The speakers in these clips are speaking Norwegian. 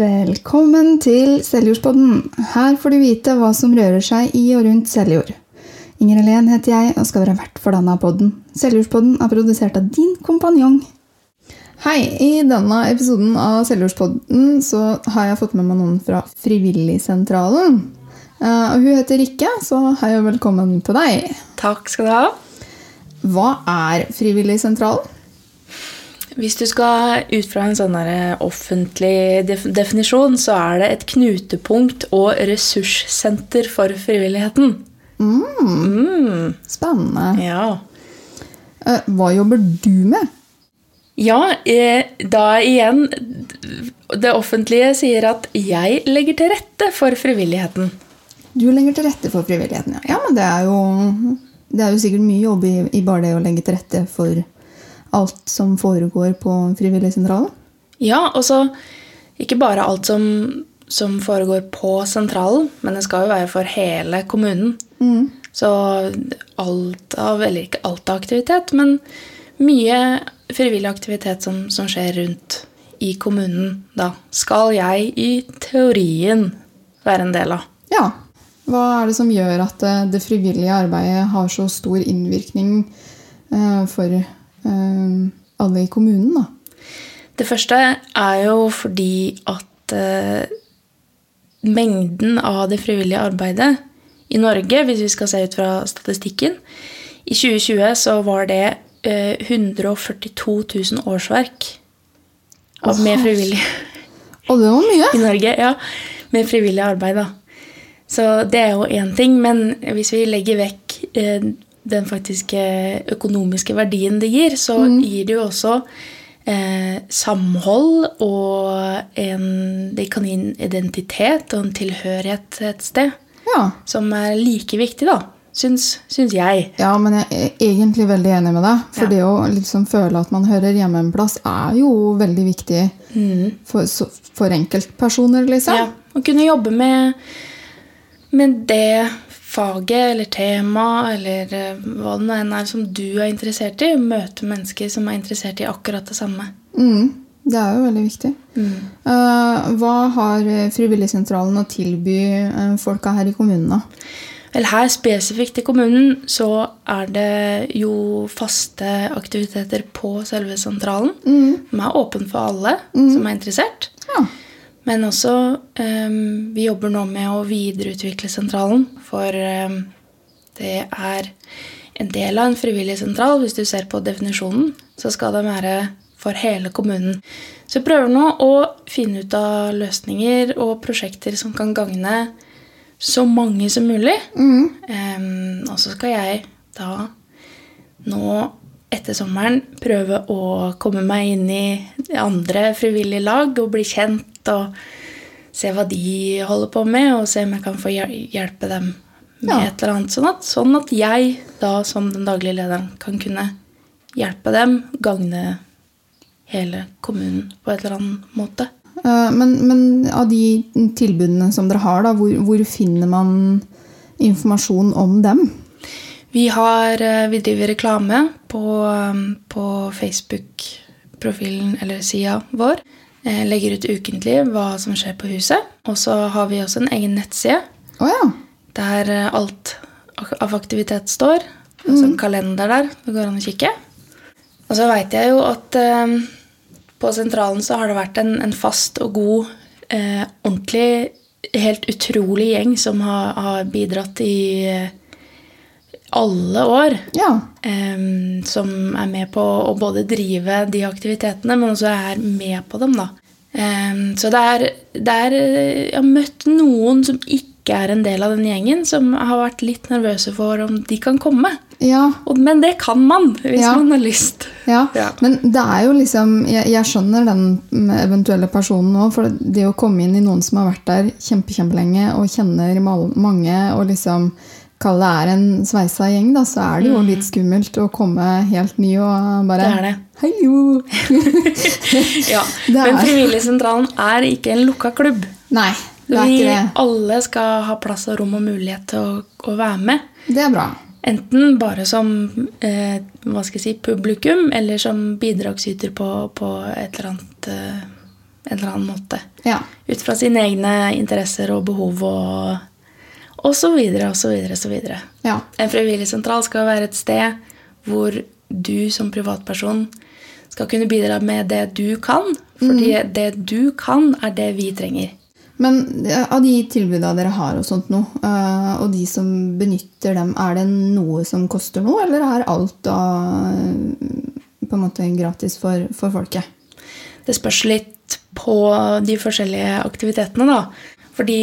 Velkommen til Seljordspodden. Her får du vite hva som rører seg i og rundt Seljord. Inger Helen heter jeg og skal være vert for denne podden. Seljordspodden er produsert av din kompanjong. Hei! I denne episoden av Seljordspodden så har jeg fått med meg noen fra Frivilligsentralen. Eh, Og hun heter Rikke, så hei og velkommen til deg. Takk skal du ha. Hva er Frivilligsentralen? Hvis du skal ut fra en sånn offentlig definisjon, så er det et knutepunkt og ressurssenter for frivilligheten. Mm. Spennende. Ja. Eh, Hva jobber du med? ja, eh, da igjen Det offentlige sier at 'jeg legger til rette for frivilligheten'. Du legger til rette for frivilligheten, ja. ja men det er jo, det er jo sikkert mye jobb i, i bare det å legge til rette for alt som foregår på Frivilligsentralen. Ja, og så ikke bare alt som, som foregår på sentralen, men det skal jo være for hele kommunen. Så alt av, eller ikke alt av aktivitet, men mye frivillig aktivitet som, som skjer rundt i kommunen, da skal jeg i teorien være en del av. Ja. Hva er det som gjør at eh, det frivillige arbeidet har så stor innvirkning eh, for alle i kommunen, da? Det første er jo fordi at eh, mengden av det frivillige arbeidet i Norge, hvis vi skal se ut fra statistikken I 2020 så var det eh, 142 000 årsverk av med frivillig Og det var mye! i Norge. Ja, med frivillig arbeid, da. Så det er jo én ting, men hvis vi legger vekk eh, den faktiske økonomiske verdien det gir, så gir det jo også eh, samhold og en Det kan gi en identitet og en tilhørighet et sted Ja. som er like viktig, da. Syns, syns jeg. ja, men jeg er egentlig veldig enig med deg. For Ja. det å liksom føle at man hører hjemme en plass, er jo veldig viktig for, for enkeltpersoner, liksom. Ja, Å kunne jobbe med, med det faget eller temaet eller eh, hva det enn er som du er interessert i. Møte mennesker som er interessert i akkurat det samme. Mm, det er jo veldig viktig. Eh, hva har eh, Frivilligsentralen å tilby folka her i kommunen, da? Vel, her spesifikt i kommunen så er det jo faste aktiviteter på selve sentralen. Som er åpen for alle som er interessert. Ja. Men også um, Vi jobber nå med å videreutvikle sentralen. For um, det er en del av en frivillig sentral. Hvis du ser på definisjonen, så skal den være for hele kommunen. Så vi prøver nå å finne ut av løsninger og prosjekter som kan gagne så mange som mulig. Ehm, og så skal jeg da nå etter sommeren prøve å komme meg inn i andre frivillige lag og bli kjent og se hva de holder på med, og se om jeg kan få hjelpe dem med Ja. et eller annet. Sånn at, sånn at jeg da som den daglige lederen kan kunne hjelpe dem, gagne hele kommunen på et eller annet måte. Eh, men, men av de tilbudene som dere har, da, hvor, hvor finner man informasjon om dem? Vi, har, eh, vi driver reklame på, um, på Facebook-profilen eller sida vår. Eh, Legger ut ukentlig hva som skjer på huset. Og så har vi også en egen nettside oh, ja. der eh, alt av aktivitet står. Altså en kalender der. Det går an å kikke. Og så veit jeg jo at eh, på sentralen så har det vært en, en fast og god, eh, ordentlig, helt utrolig gjeng som har, har bidratt i eh, alle år. Ja. Um, som er med på å både drive de aktivitetene, men også er med på dem. da. Um, så det er, det er Jeg har møtt noen som ikke er en del av den gjengen, som har vært litt nervøse for om de kan komme. Ja. Men det kan man, hvis Ja. man har lyst. Ja, Ja. men det er jo liksom Jeg, jeg skjønner den eventuelle personen nå, for det å komme inn i noen som har vært der kjempe, kjempelenge og kjenner mange, og liksom kalle det er en sveisa gjeng, da, så er det jo litt skummelt å komme helt ny og bare Det er det. Hallo! Ja. Det Men Frivilligsentralen er ikke en lukka klubb. Nei, det er Vi ikke det. alle skal ha plass og rom og mulighet til å, å være med. Det er bra. Enten bare som eh, hva skal jeg si, publikum, eller som bidragsyter på, på et eller annet eh, en eller annen måte. Ja. Ut fra sine egne interesser og behov og, og så videre og så videre. Og så videre. ja. En frivilligsentral skal være et sted hvor du som privatperson skal kunne bidra med det du kan. Fordi det du kan, er det vi trenger. Men av de tilbudene dere har, og sånt nå, eh, og de som benytter dem, er det noe som koster noe, eller er alt da eh, på en måte gratis for, for folket? Det spørs litt på de forskjellige aktivitetene, da. Fordi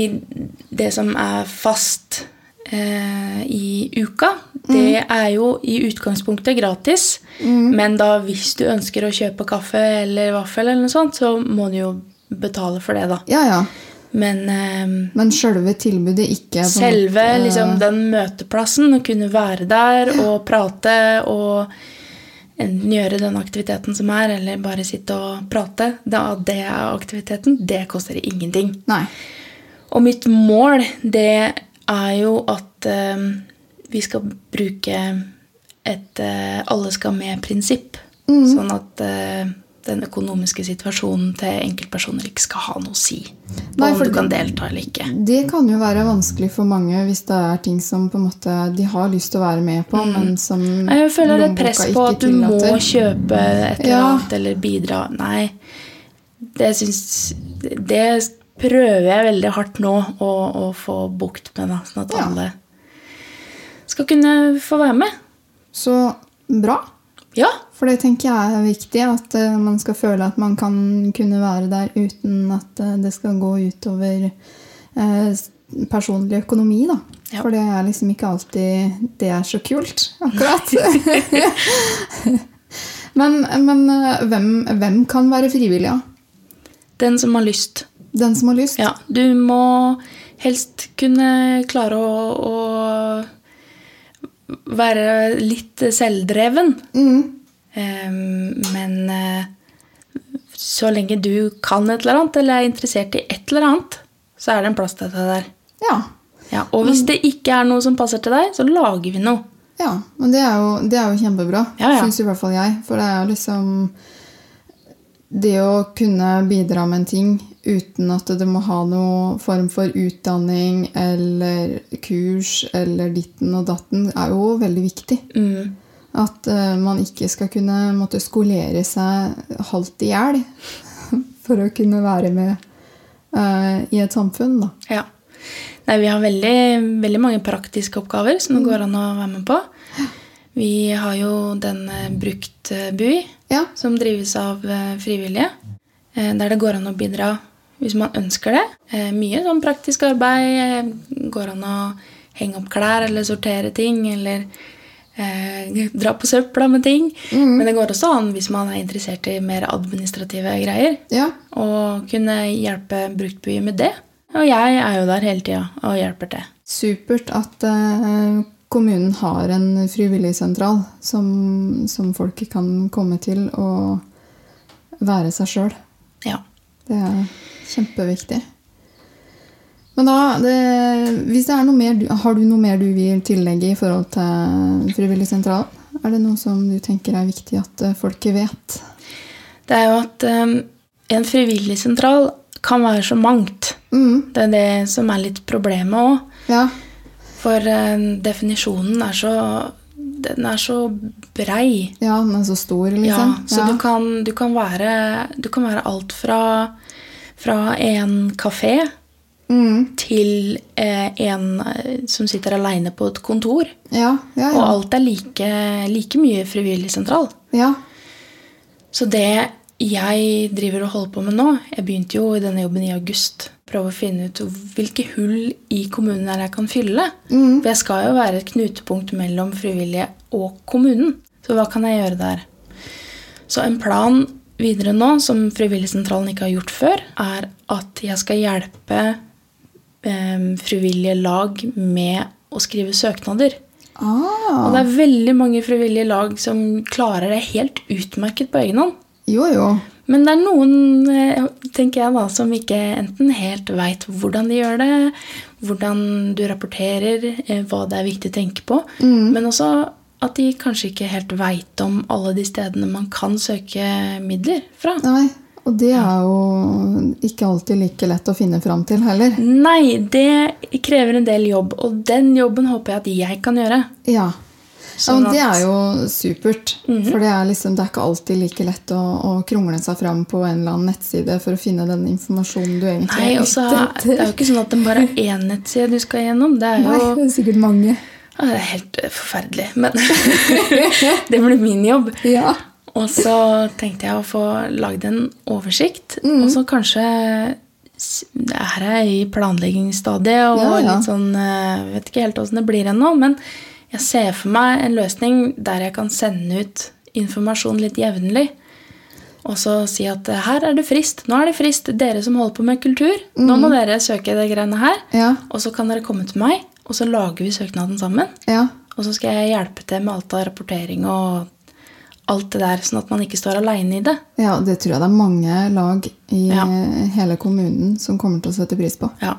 det som er fast eh, i uka, det er jo i utgangspunktet gratis. Men da hvis du ønsker å kjøpe kaffe eller vaffel, eller noe sånt, så må du jo betale for det, da. Ja, ja. Men eh, Men sjølve tilbudet ikke? selve måte- liksom, den møteplassen, å kunne være der og prate og enten gjøre den aktiviteten som er, eller bare sitte og prate, da det er aktiviteten, det koster ingenting. Nei. Og mitt mål, det er jo at eh, vi skal bruke et eh, alle skal med-prinsipp. Sånn at eh, den økonomiske situasjonen til enkeltpersoner ikke skal ha noe å si. Nei, om du kan delta eller ikke. Det kan jo være vanskelig for mange hvis det er ting som måte de har lyst til å være med på, men som Mm. Jeg føler det er press på at du må kjøpe et eller Ja. annet eller bidra. Nei. Det syns Det prøver jeg veldig hardt nå å, å få bukt med, da, sånn at Ja. alle skal kunne få være med. Så bra. Ja. For det tenker jeg er viktig, at uh, man skal føle at man kan kunne være der uten at uh, det skal gå utover uh, personlig økonomi. Da. Ja. For det er liksom ikke alltid det er så kult, akkurat. men men hvem, hvem kan være frivillig? Ja? Den som har lyst. Den som har lyst? Ja. Du må helst kunne klare å, å være litt selvdreven. Mm. Um, men eh, så lenge du kan et eller annet, eller er interessert i et eller annet, så er det en plass til deg der. Ja. Ja, og hvis det ikke er noe som passer til deg, så lager vi noe. Ja, men det er jo, det er jo kjempebra. Ja, ja. Syns i hvert fall jeg. For det er liksom Det å kunne bidra med en ting uten at det må ha noe form for utdanning eller kurs eller ditten og datten, er jo veldig viktig. Mm. At eh, man ikke skal kunne måtte skolere seg halvt i hjel for å kunne være med uh, i et samfunn, da. Ja. Nei, vi har veldig, veldig mange praktiske oppgaver som det går an å være med på. Vi har jo den eh, Brukt-bui, Ja. som drives av frivillige. Der det går an å bidra hvis man ønsker det. Eh, Mye sånn praktisk arbeid. eh, Går an å henge opp klær eller sortere ting. Eller eh, dra på søpla med ting. Men det går også an hvis man er interessert i mer administrative greier. ja. Og kunne hjelpe bruktbyen med det. Og jeg er jo der hele tida og hjelper til. Supert at eh, kommunen har en frivilligsentral som, som folk kan komme til og være seg sjøl. Ja. Det er kjempeviktig. Men da, det, hvis det er noe mer, har du noe mer du vil tillegge i forhold til Frivillig sentral? Er det noe som du tenker er viktig at eh, folket vet? Det er jo at um, en frivilligsentral kan være så mangt. Mm, Det er det som er litt problemet òg. ja. For eh, definisjonen er så Den er så brei. ja, den er så stor, Ja, liksom. så Du, kan, du, kan være, du kan være alt fra, fra en kafé Mm, til eh, en eh, som sitter aleine på et kontor. ja, ja, Og alt er like, like mye frivilligsentral. ja. Så det jeg driver og holder på med nå Jeg begynte jo i denne jobben i august. Prøve å finne ut hvilke hull i kommunen jeg kan fylle. Mm, For jeg skal jo være et knutepunkt mellom frivillige og kommunen. Så hva kan jeg gjøre der? Så en plan videre nå, som Frivilligsentralen ikke har gjort før, er at jeg skal hjelpe eh, frivillige lag med å skrive søknader. ah, Og det er veldig mange frivillige lag som klarer det helt utmerket på egen hånd. Jo, jo. Men det er noen eh, tenker jeg da, som ikke enten helt veit hvordan de gjør det, hvordan du rapporterer, eh, hva det er viktig å tenke på, Mm. men også at de kanskje ikke helt veit om alle de stedene man kan søke midler fra. Nei. Og det er jo ikke alltid like lett å finne fram til heller. Nei, det krever en del jobb, og den jobben håper jeg at jeg kan gjøre. Ja. Ja men det er jo supert. For det er, liksom, det er ikke alltid like lett å, å krongle seg fram på en eller annen nettside for å finne den informasjonen du egentlig Nei, ute er det er jo ikke sånn at det bare er én nettside du skal gjennom. Det er Nei, det er sikkert mange. Ja, Det er helt eh, forferdelig, men det blir min jobb. Ja. Og så tenkte jeg å få lagd en oversikt, Mm. og så kanskje Det her er i planleggingsstadiet og Ja, ja. litt sånn eh, Vet ikke helt åssen det blir ennå, men jeg ser for meg en løsning der jeg kan sende ut informasjon litt jevnlig. Og så si at eh, her er det frist. Nå er det frist. Dere som holder på med kultur, nå Mm. må dere søke det greiene her. Ja. Og så kan dere komme til meg, og så lager vi søknaden sammen. ja. Og så skal jeg hjelpe til med alt av rapportering og alt det der, sånn at man ikke står aleine i det. Ja, det tror jeg det er mange lag i Ja. hele kommunen som kommer til å sette pris på. Ja.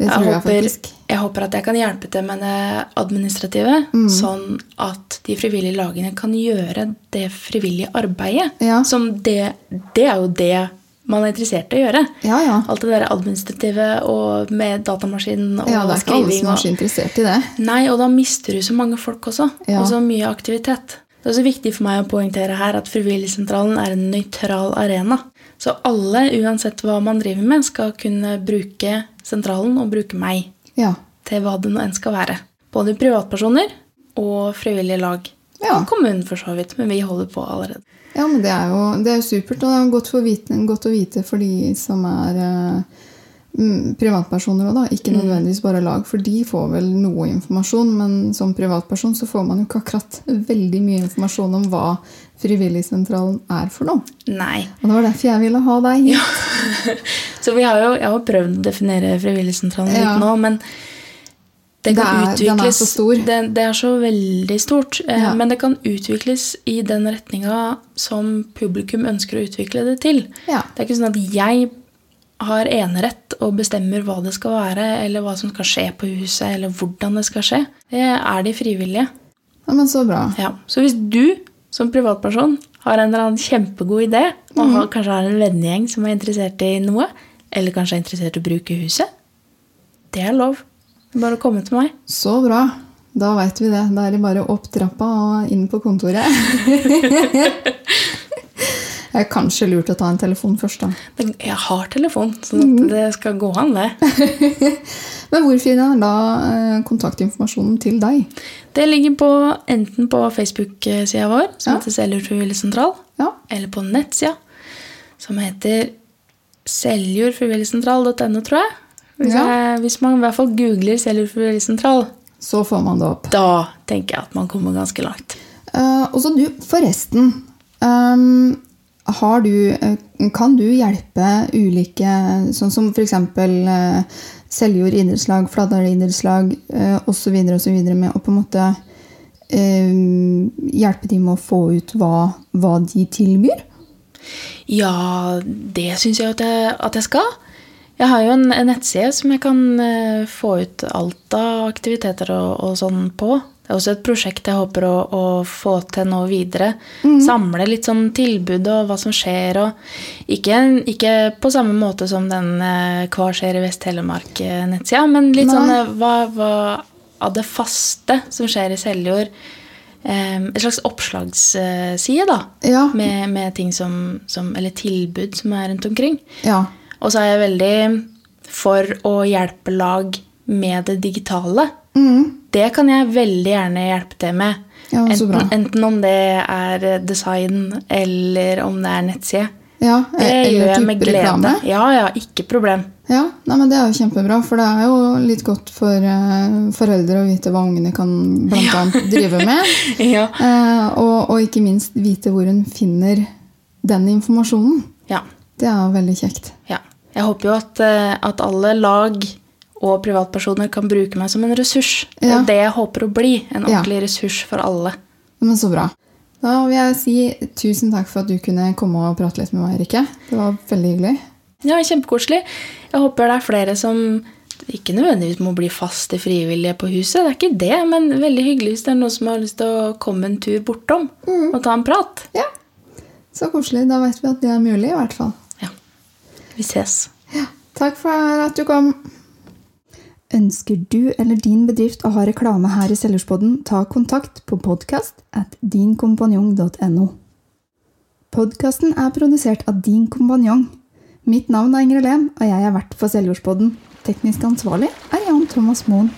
Det tror jeg håper, jeg håper at jeg kan hjelpe til med det administrative, Mm. sånn at de frivillige lagene kan gjøre det frivillige arbeidet. Ja. Som det, det er jo det man er interessert i å gjøre. Ja, ja. Alt det der administrative og med datamaskin og Ja, det er ikke alle skriving. som er så interessert i det. Nei, og da mister du så mange folk også. Og så mye aktivitet. Det er også viktig for meg å poengtere her at Frivilligsentralen er en nøytral arena. Så alle, uansett hva man driver med, skal kunne bruke sentralen og bruke meg Ja. til hva det nå enn skal være. Både privatpersoner og frivillige lag. Ja. Og kommunen for så vidt, men vi holder på allerede. Ja, men det er jo, det er jo supert, og det er godt, for vite, godt å vite for de som er eh, privatpersoner òg, da. Ikke nødvendigvis bare lag, for de får vel noe informasjon, men som privatperson så får man jo ikke akkurat veldig mye informasjon om hva Frivilligsentralen er for noe. Nei. Og det var derfor jeg ville ha deg hit. Så vi har jo, jeg har prøvd å definere Frivilligsentralen Ja. litt nå, men det Det kan utvikles, den er så stor. Det, det er så veldig stort. eh, Ja. Men det kan utvikles i den retninga som publikum ønsker å utvikle det til. Ja. Det er ikke sånn at jeg har enerett og bestemmer hva det skal være, eller hva som skal skje på huset, eller hvordan det skal skje. Det er de frivillige. ja, men så bra. Ja. Så hvis du som privatperson har en eller annen kjempegod idé, og mm. har, kanskje har en vennegjeng som er interessert i noe, eller kanskje er interessert i å bruke huset, det er lov. Bare å komme til meg. Så bra. Da veit vi det. Da er det bare opp trappa og inn på kontoret. Det er kanskje lurt å ta en telefon først, da. Jeg har telefon, så Mhm. det skal gå an, det. Men hvor finner jeg da eh, kontaktinformasjonen til deg? Det ligger på, enten på Facebook-sida vår, som Ja. heter Seljord sentral, Ja. eller på nettsida, som heter seljordfrivilligsentral.no, tror jeg. Hvis, Ja. jeg. hvis man i hvert fall googler Seljord sentral, Så får man det opp. da tenker jeg at man kommer ganske langt. Uh, og så du, forresten. har du, eh, kan du hjelpe ulike, sånn som f.eks. Uh, Seljord idrettslag, Fladdal idrettslag uh, osv. med å på en måte eh, hjelpe dem med å få ut hva, hva de tilbyr? Ja, det syns jeg at jeg, at jeg skal. Jeg har jo en, en nettside som jeg kan eh, få ut alt av aktiviteter og, og sånn på. Det er også et prosjekt jeg håper å, å få til nå videre. Samle litt sånn tilbud og hva som skjer. Og ikke, ikke på samme måte som den eh, Hva skjer i Vest-Telemark-nettsida, men litt Nei. sånn hva, hva av det faste som skjer i Seljord. Eh, et slags oppslagsside, da Ja. med, med ting som, som Eller tilbud som er rundt omkring. ja. Og så er jeg veldig for å hjelpe lag med det digitale. Mm. Det kan jeg veldig gjerne hjelpe til med. Ja, enten, enten om det er design eller om det er nettside. ja. Det Eller gjør jeg med glede. reklame? Ja, ja, ikke problem. Ja, nei, men Det er jo kjempebra, for det er jo litt godt for uh, foreldre å vite hva ungene kan blant annet drive med. Ja. uh, og, og ikke minst vite hvor hun finner den informasjonen. ja. Det er veldig kjekt. ja. Jeg håper jo at, eh, at alle lag og privatpersoner kan bruke meg som en ressurs. Det Ja. er det jeg håper å bli. En Ja. ordentlig ressurs for alle. Men så bra. Da vil jeg si tusen takk for at du kunne komme og prate litt med meg, Rikke. Det var veldig hyggelig. Ja, kjempekoselig. Jeg håper det er flere som ikke nødvendigvis må bli faste frivillige på huset. Det er ikke det, men veldig hyggelig hvis det er noen som har lyst til å komme en tur bortom og ta en prat. Ja, Så koselig. Da vet vi at det er mulig, i hvert fall. Ja. Vi ses. Takk for at du kom. Ønsker du eller din bedrift å ha reklame her i Selgerspodden, ta kontakt på podkast at dinkompanjong.no. Podkasten er produsert av Din kompanjong. Mitt navn er Ingrid Helen, og jeg er vert for Seljordspodden. Teknisk ansvarlig er Jan Thomas Moen.